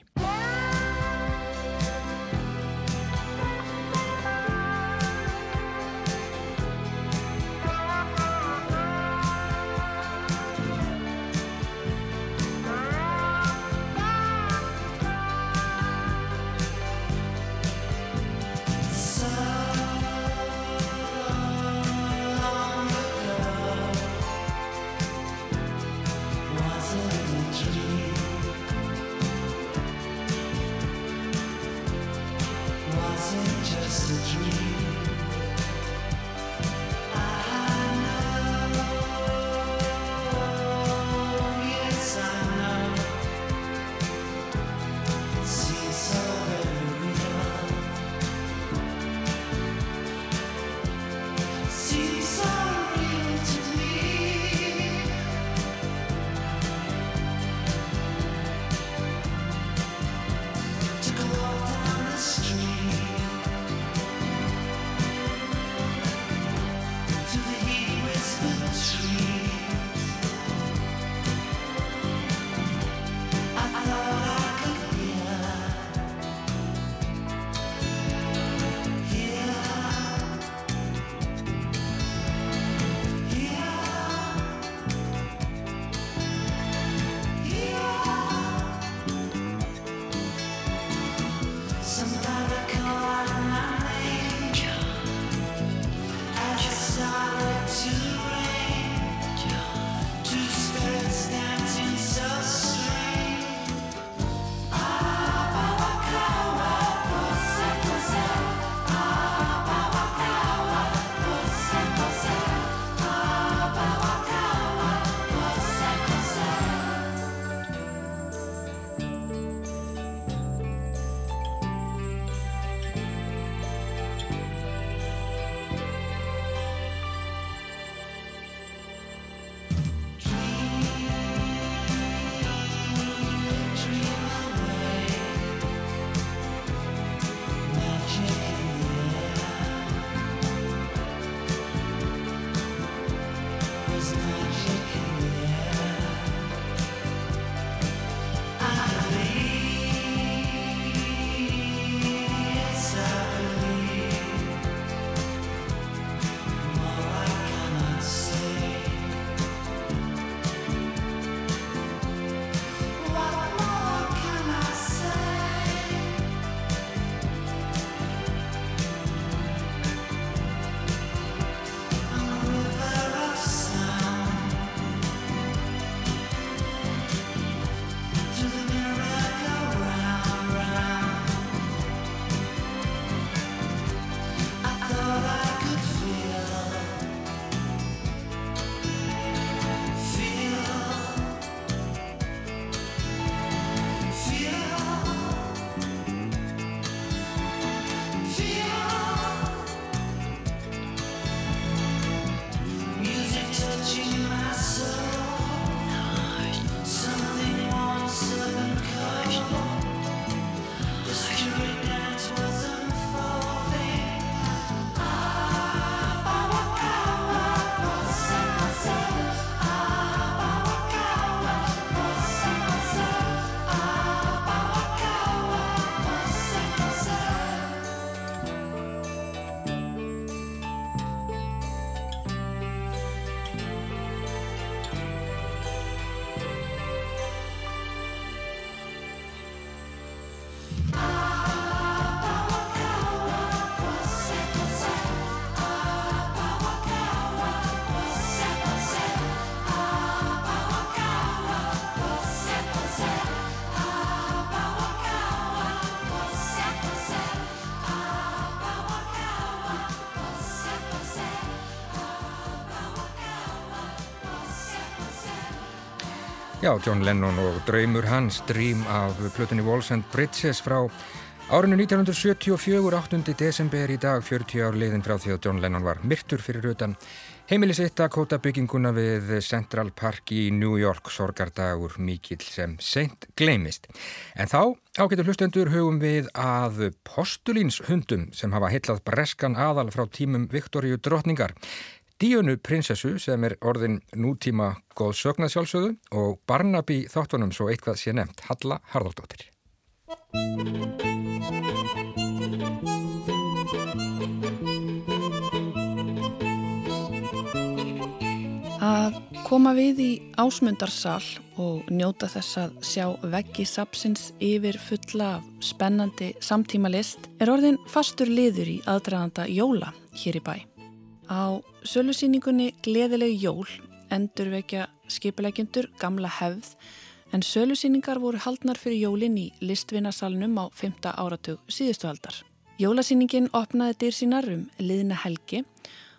Já, John Lennon og draumur hans, Dream af Plutunni Walls and Bridges frá árinu 1974, 8. desember í dag, 40 ár liðin frá því að John Lennon var myrtur fyrir utan heimilisitt að kóta bygginguna við Central Park í New York, sorgardagur mikill sem seint gleimist. En þá ágetur hlustendur hugum við að postulínshundum sem hafa heitlað breskan aðal frá tímum Viktoríu drotningar. Díunu prinsessu sem er orðin nútíma góð sögnaðsjálfsögðu og Barnaby þáttunum svo eitthvað sé nefnt Halla Harðardóttir. Að koma við í ásmundarsal og njóta þess að sjá veggi sapsins yfir fulla af spennandi samtíma list er orðin fastur liður í aðdraðanda jóla hér í bæ. Á sölusýningunni Gleðilegu jól endur vekja skipilegjundur gamla hefð en sölusýningar voru haldnar fyrir jólin í listvinnasalunum á 5. áratug síðustu aldar. Jólasýningin opnaði dyr sínar um liðna helgi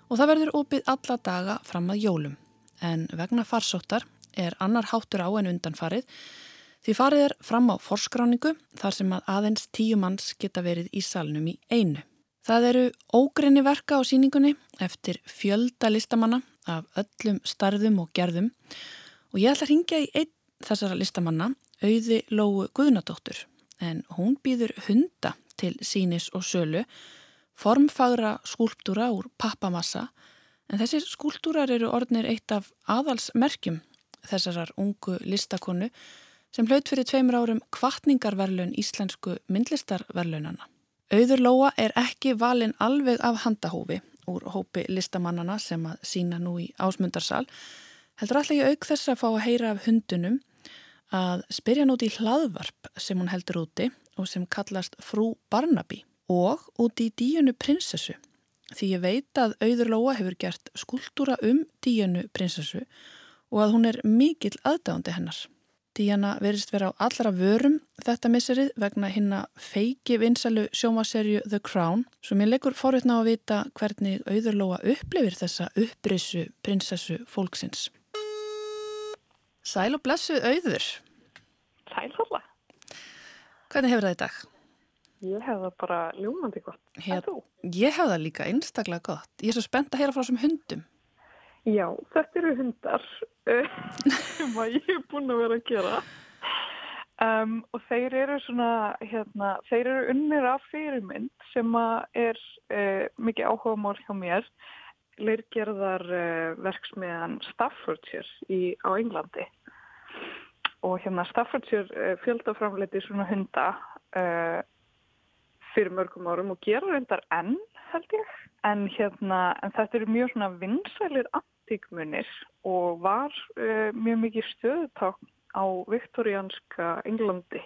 og það verður opið alla daga fram að jólum. En vegna farsóttar er annar háttur á en undanfarið því farið er fram á forskráningu þar sem að aðeins tíu manns geta verið í salunum í einu. Það eru ógrinni verka á síningunni eftir fjölda listamanna af öllum starðum og gerðum og ég ætla að ringja í einn þessara listamanna, auði Lóu Guðnadóttur, en hún býður hunda til sínis og sölu, formfagra skúlptúra úr pappamassa, en þessir skúlptúrar eru orðnir eitt af aðalsmerkjum þessarar ungu listakonu sem hlaut fyrir tveimur árum kvartningarverlun íslensku myndlistarverlunana. Auður Lóa er ekki valin alveg af handahófi úr hópi listamannana sem að sína nú í ásmundarsal. Heldur ég auk þess að fá að heyra af hundunum að spyrja núti í hlaðvarp sem hún heldur úti og sem kallast Frú Barnaby og úti í díunu prinsessu. Því ég veit að Auður Lóa hefur gert skúltúra um díunu prinsessu og að hún er mikill aðdándi hennar. Díana verist vera á allra vörum þetta misserið vegna hinna feiki vinsalu sjómaserju The Crown sem ég leikur forutna á að vita hvernig auðurlóa upplifir þessa upprissu prinsessu fólksins. Sæl og blessu auður. Sæl hóla. Hvernig hefur það í dag? Ég hef það bara ljúmandi gott. Hér, ég hef það líka einstaklega gott. Ég er svo spennt að heyra frá þessum hundum. Já, þetta eru hundar eh, [LAUGHS] sem að ég er búin að vera að gera. Um, og þeir eru svona, hérna, þeir eru unnir af fyrirmynd sem að er uh, mikið áhuga mál hjá mér, leirgerðar uh, verksmiðan Staffordshire í, á Englandi. Og hérna Staffordshire uh, fjöldaframleiti svona hunda fyrir mörgum árum og gera hundar enn held ég. En hérna, en þetta eru mjög svona vinsælir antíkmunir og var uh, mjög mikið stöðuták á viktorianska Englandi.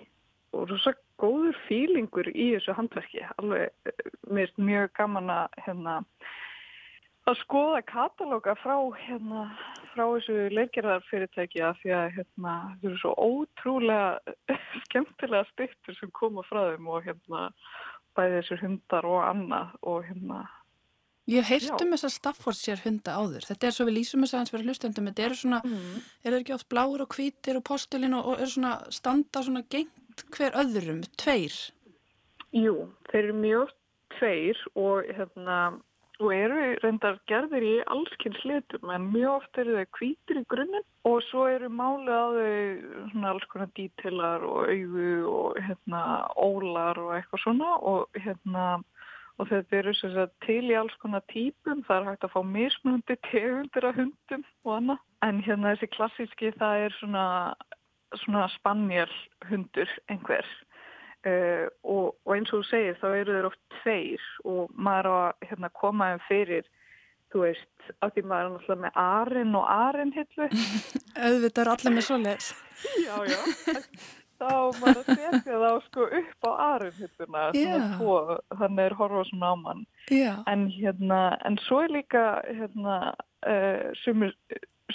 Og svo góður fílingur í þessu handverki. Alveg uh, mjög gaman að hérna að skoða katalóga frá hérna frá þessu leirgerðarfyrirtæki að því að hérna þau eru svo ótrúlega [LAUGHS] skemmtilega styrtur sem koma frá þeim og hérna bæði þessur hundar og annað og hérna Ég heirt um þess að Staffordshire hunda áður. Þetta er svo við lýsum þess að hans verið hlustendum. Þetta eru svona, mm. er það ekki oft bláur og hvítir og postilinn og, og er svona standa svona gengt hver öðrum, tveir? Jú, þeir eru mjög tveir og hérna, og eru reyndar gerðir í allskynns litum en mjög oft eru þau hvítir í grunninn og svo eru málið á þau alls konar dítilar og auðu og hérna ólar og eitthvað svona og hérna og þetta eru til í alls konar típum, það er hægt að fá mismunandi tegundir af hundum og annað. En hérna þessi klassíski það er svona, svona spannjál hundur einhver uh, og, og eins og þú segir þá eru þeir oft tveir og maður á að hérna, koma þeim fyrir, þú veist, af því maður er náttúrulega með arinn og arinn hillu. [LAUGHS] Auðvitað er allir með svo les. já, já þá maður að setja þá sko upp á aðrunhittuna yeah. þannig er horfa svona á mann yeah. en hérna en svo er líka hérna uh, sumur,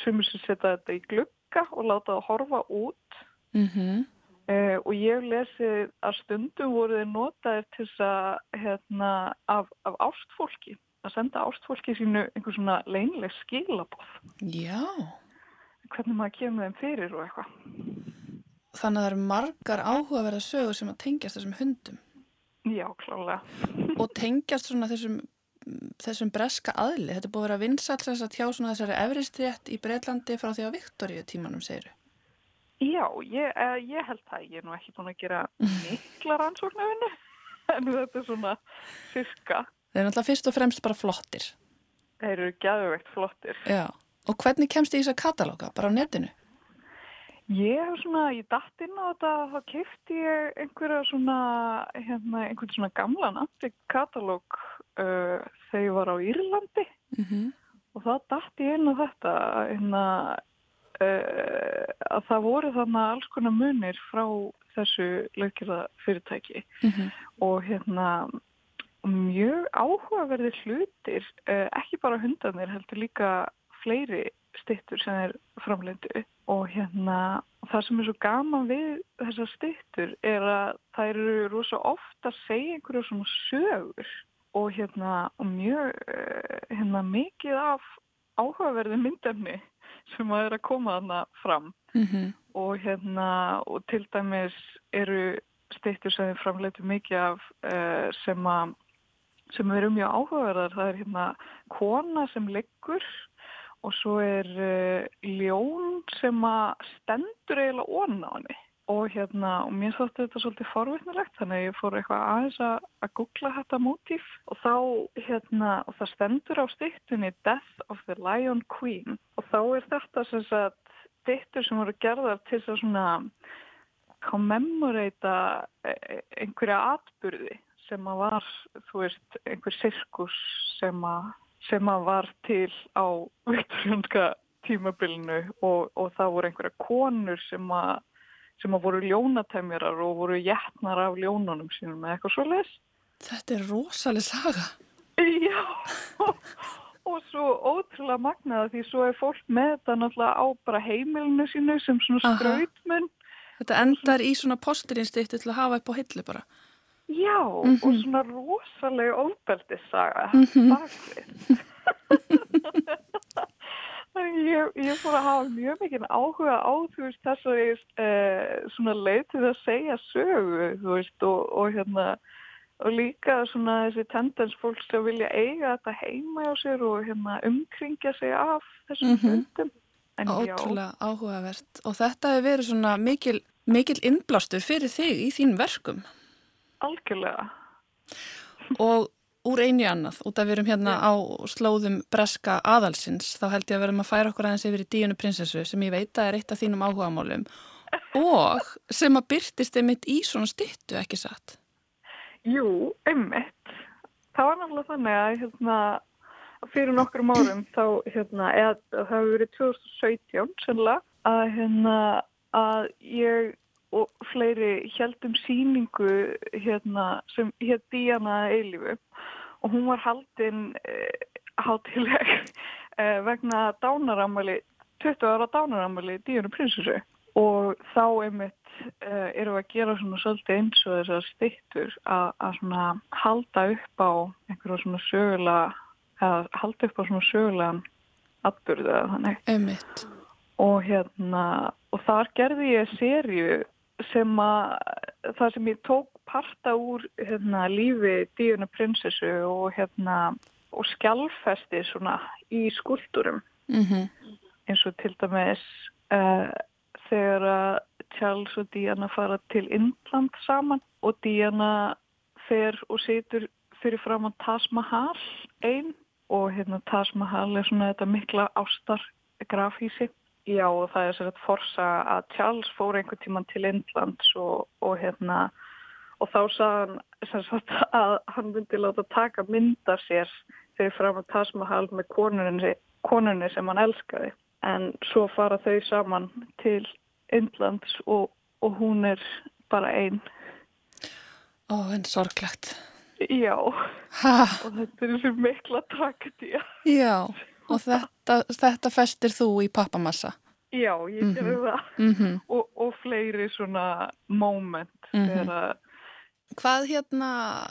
sumur sem setja þetta í glukka og láta það horfa út mm uh, og ég lesi að stundum voru þið notaðir til þess að hérna af, af ástfólki að senda ástfólki sínu einhver svona leinleg skilabóð Já hvernig maður kemur þeim fyrir og eitthvað. Þannig að það eru margar áhugaverða sögur sem að tengjast þessum hundum Já, klálega. [LAUGHS] og tengjast svona þessum, þessum breska aðli. Þetta búið að vera vinsall þess að tjá svona þessari efristrétt í Breitlandi frá því á Viktoríu tímanum, segiru. Já, ég, uh, ég held það. Ég er nú ekki búin að gera [LAUGHS] mikla rannsóknarvinnu, [LAUGHS] en þetta er svona fyrska. Þeir eru náttúrulega fyrst og fremst bara flottir. Þeir eru gæðuvegt flottir. Já. Og hvernig kemst þið í þess að katalóga? Bara á netinu? Ég hef svona, ég datt inn á þetta, þá kefti ég einhverja svona, hérna, einhvern svona gamlan antikatalóg uh, þegar ég var á Írlandi Mm -hmm. og þá datt ég inn á þetta, hérna, að það voru þarna alls konar munir frá þessu löggjörða fyrirtæki og hérna mjög áhugaverðir hlutir, uh, ekki bara hundarnir, heldur líka fleiri stittur sem er framlendu og hérna það sem er svo gaman við þessar stittur er að það eru rosa ofta að segja einhverju svona sögur. Og hérna og mjög eh, hérna mikið af áhugaverði myndefni sem að er að koma þarna fram. Mm og hérna og til dæmis eru stittur sem við framleitum mikið af uh, sem að sem eru mjög áhugaverðar. Það er hérna kona sem liggur og svo er uh, ljón sem að stendur eiginlega onna á henni og hérna og mér þótti þetta svolítið forvitnilegt þannig að ég fór eitthvað aðeins að, að googla þetta mótíf og þá hérna og það stendur á stittunni Death of the Lion Queen. Og þá er þetta sem sagt stittur sem voru gerðar til þess að svona kommemorata einhverja atburði sem að var, þú veist, einhver sirkus sem að, sem að var til á [LAUGHS] viktorjónska tímabilinu. Og, og það voru einhverja konur sem að, sem að voru ljónatæmjarar og voru jætnar af ljónunum sínum eða eitthvað svo les. Þetta er rosalega saga. [LAUGHS] Já, og svo ótrúlega magnaða því svo er fólk með þetta náttúrulega á bara heimilinu sínu sem svona Aha. skrautmun. Þetta endar í svona posturínstýttu til að hafa upp á hillu bara. Já, Mhm. og svona rosalega ofbeldissaga Mhm. bakvið. Þannig [LAUGHS] [LAUGHS] ég, ég fór að hafa mjög mikið áhuga á þú veist þessari uh, svona leið til að segja sögu þú veist og, og hérna og líka svona þessi tendens fólk sem vilja eiga þetta heima á sér og hérna umkringja sig af þessum Mhm. hlutum. En já, Ótrúlega áhugavert. Og þetta hefur verið svona mikil, mikil innblástur fyrir þig í þín verkum. algjörlega. Og úr einu í annað, út af við erum hérna á slóðum breska aðalsins, þá held ég að verðum að færa okkur aðeins yfir í Díunu prinsessu sem ég veit að er eitt af þínum áhugamálum og sem að byrtist einmitt í svona styttu, ekki satt? Jú, einmitt. Það var náttúrulega þannig að hérna, fyrir nokkrum árum þá, hérna, eða það hefur verið 2017 sennilega, að, hérna, að ég og fleiri heldum síningu hérna, sem hétt Díana Eilífu. Og hún var haldin eh, hátileg [LAUGHS] eh, vegna dánaramæli, 20 ára dánaramæli Díanu prinsessu. Og þá einmitt uh, erum við að gera svona svolítið eins og þessar stittur að, að svona halda upp á einhverja svona sögulega eða halda upp á svona sögulegan atbyrðu eða þannig. Einmitt. og hérna og þar gerði ég serju sem að það sem ég tók parta úr hérna lífi Díuna prinsessu og hérna og skjálfesti svona í skuldurum Mm eins og til dæmis uh, þegar að Charles og Diana fara til Indland saman og Diana fer og situr fyrir fram á Taj Mahal einn og hérna Taj Mahal er svona þetta mikla ástar grafhísi. Já og það er sér að forsa að Charles fór einhvern tíman til Indlands og, og hérna og þá sagði hann sem sagt, að hann myndi láta taka myndar sér fyrir fram á Taj Mahal með konunni, konunni sem hann elskaði en svo fara þau saman til Indlands og, og hún er bara einn. Ó, en sorglegt. Já, Ha, og þetta er þessi mikla tragedía. já, og þetta, þetta festir þú í pappamassa. Já, ég gerði það. Mm Og, og fleiri svona moment Mhm. þegar að, Hvað hérna,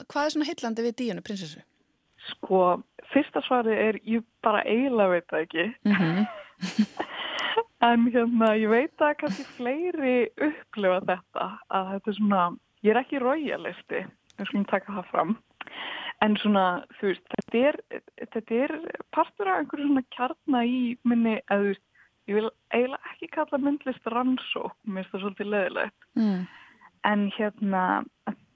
hvað er svona hillandi við Díunu prinsessu? sko, fyrsta svarið er ég bara eiginlega veit það ekki. Mm [LAUGHS] En hérna, ég veit að kannski fleiri upplifa þetta, að þetta er svona, ég er ekki royalisti, við skulum taka það fram, en svona, þú veist, þetta er, þetta er partur af einhverju svona kjarna í minni, eða þú veist, ég vil eiginlega ekki kalla myndlist rannsók, mér finnst það svolítið leðilegt, mm. en hérna,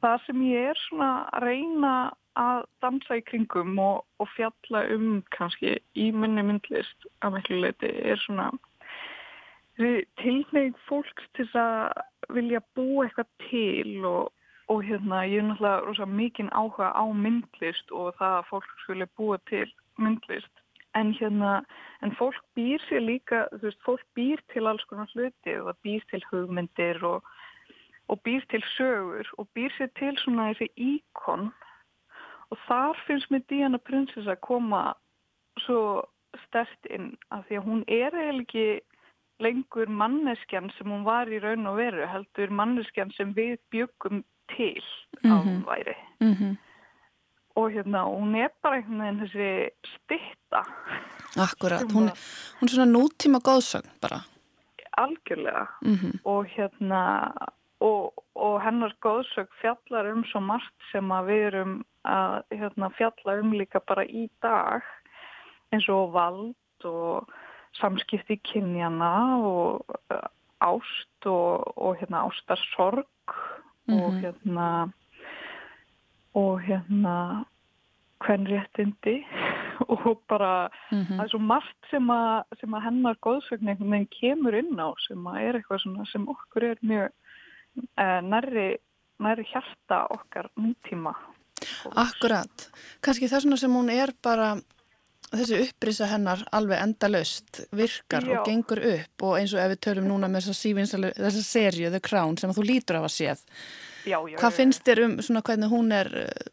það sem ég er svona að reyna að dansa í kringum og, og fjalla um kannski í minni myndlist að miklu leiti er svona tilnegð fólks til að vilja búa eitthvað til og, og hérna ég er náttúrulega rosa mikinn áhuga á myndlist og það að fólk skulle búa til myndlist. En hérna, en fólk býr sér líka, þú veist, fólk býr til alls konar hluti og það býr til hugmyndir og, og býr til sögur og býr sér til svona þessi íkon. Og þar finnst mér Diana Princess að koma svo stert inn af því að hún er eiginlega ekki lengur manneskjan sem hún var í raun og veru heldur manneskjan sem við byggum til mm -hmm. að hún mhm. væri mm -hmm. og hérna hún er bara einhvern veginn þessi stitta Akkurat, hún, hún er svona nútíma góðsögn bara Algjörlega mm -hmm. og hérna og, og hennar góðsögn fjallar um svo margt sem að við erum að hérna, fjalla um líka bara í dag eins og vald og samskipti kynjana og uh, ást og, og hérna ástarsorg mm -hmm. og mhm. hérna og hérna hvernréttindi [LAUGHS] og bara mm -hmm. það er svo margt sem að, sem að hennar góðsögnin kemur inn á sem að er eitthvað svona sem okkur er mjög uh, nærri, nærri hjarta okkar nýtíma Akkurat, kannski það sem hún er bara þessi upprisa hennar alveg endalaust virkar Já. og gengur upp og eins og ef við tölum núna með þessa serju The Crown sem þú lítur af að séð já, já, hvað finnst þér um svona hvernig hún er uh,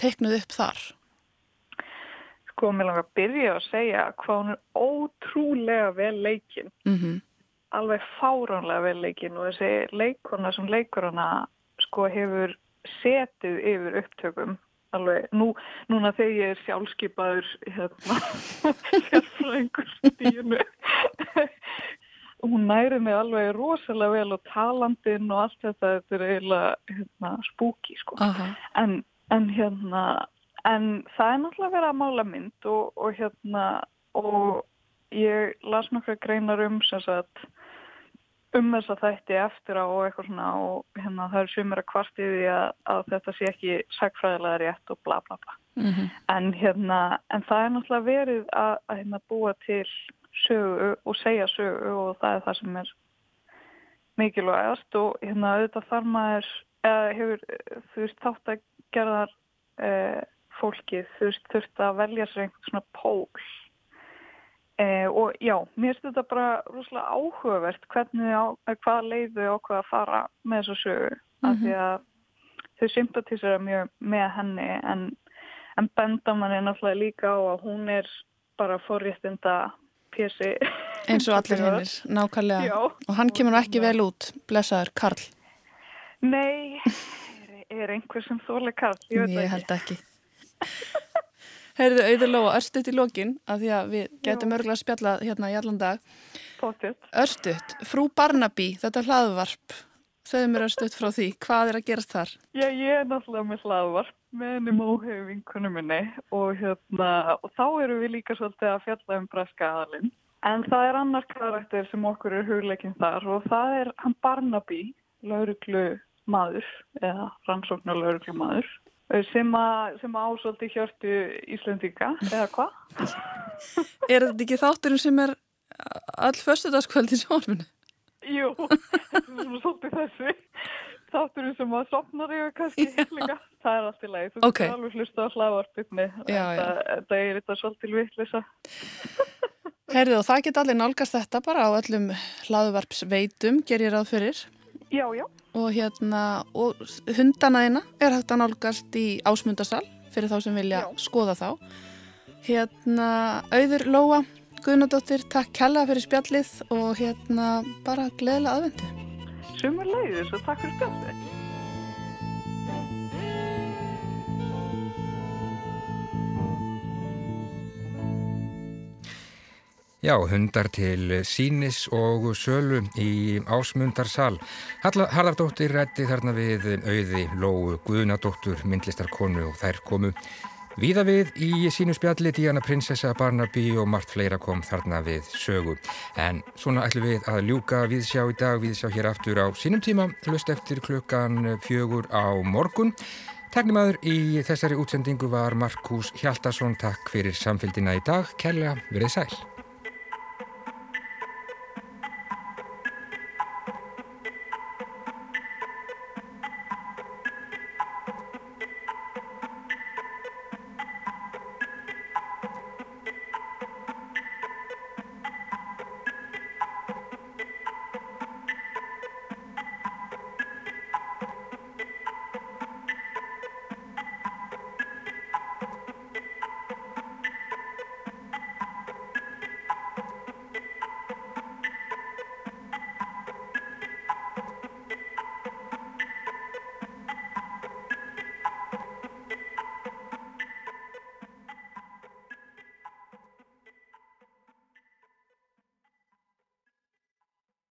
teiknuð upp þar? Sko, mér langar að byrja að segja hvað hún er ótrúlega vel leikinn mm -hmm. alveg fáránlega vel leikinn og þessi leikona sem leikur hana sko hefur setið yfir upptökum alveg, nú, núna þegar ég er sjálfskeipaður hérna, [LAUGHS] sérfræðingur stínu [LAUGHS] hún næri mig alveg rosalega vel og talandinn og allt þetta þetta er eiginlega hérna, spúki sko uh -huh. en, en hérna en það er náttúrulega verið að mála mynd og, og hérna og ég las nokkra greinar um sem sagt um þess að þætti eftir á og eitthvað svona og hérna það er sumir að kvartiði að, að þetta sé ekki sagfræðilega rétt og bla bla bla. Mm -hmm. En hérna, en það er náttúrulega verið að, að hérna búa til sögu og segja sögu og það er það sem er mikilvægast og hérna auðvitað þar maður, eða hefur þú veist þátt að gerðar e, fólkið, þú veist þurft að velja sér einhvern svona pól Eh, og já, mér finnst þetta bara rosalega áhugavert hvernig á, eh, hvaða leiðu og hvaða fara með þessu sögu. Mm -hmm. af því að þau sympatísera mjög með henni en, en benda manni náttúrulega líka á að hún er bara forréttinda pjessi eins og allir hinnir, nákvæmlega. Já. og hann kemur ekki vel út, blessaður Karl. Nei, er, er einhver sem þóli Karl? Ég, ég held ekki [LAUGHS] Heyrðu auðurlóa örstuðt í lokin að því að við getum örgulega spjallað hérna í allan dag. Örstuðt, frú Barnaby, þetta hlaðvarp, segðu mér örstuðt frá því, hvað er að gerast þar? Já, ég er náttúrulega með hlaðvarp með henni móhegu vinkunum minni og, hérna, og þá eru við líka svolítið að fjalla um breska aðalinn. En það er annar karakter sem okkur er hugleikinn þar og það er hann Barnaby, lauruglu maður eða rannsóknar lauruglu maður sem að ásóldi hjörtu Íslandika, eða hvað? [LAUGHS] Er þetta ekki þátturinn sem er all förstudagskvöld í sjónarfinu? Jú, [LAUGHS] svolítið þessi. Þátturinn sem að sopnar yfir kannski líka, það er allt í leið þú okay. alveg hlusta á hlaðvarpinni þetta er þetta svolítið vittlisa Herðið og það geta allir nálgast þetta bara á öllum hlaðvarpsveitum, ger ég ráð fyrir Já, já. Og hérna og hundana þeina er hægt að nálgast í ásmundarsal fyrir þá sem vilja Já. skoða þá. Hérna auður Lóa Guðnadóttir, takk kella fyrir spjallið og hérna bara gleðilega aðvendu Sumur leiðis og takk fyrir spjallið Já, hundar til sínis og sölu í ásmundarsal. Harðardóttir rætti þarna við auði Lóu Guðnadóttur, myndlistarkonu og þær komu Víða við í sínu spjalli Díana Prinsessa, Barnaby og margt fleira kom þarna við sögu. En svona ætlum við að ljúka viðsjá í dag, viðsjá hér aftur á sínum tíma, hlust eftir klukkan fjögur á morgun. Teknimaður í þessari útsendingu var Markus Hjaldarsson. Takk fyrir samfélgina í dag. Kærlega verið sæl.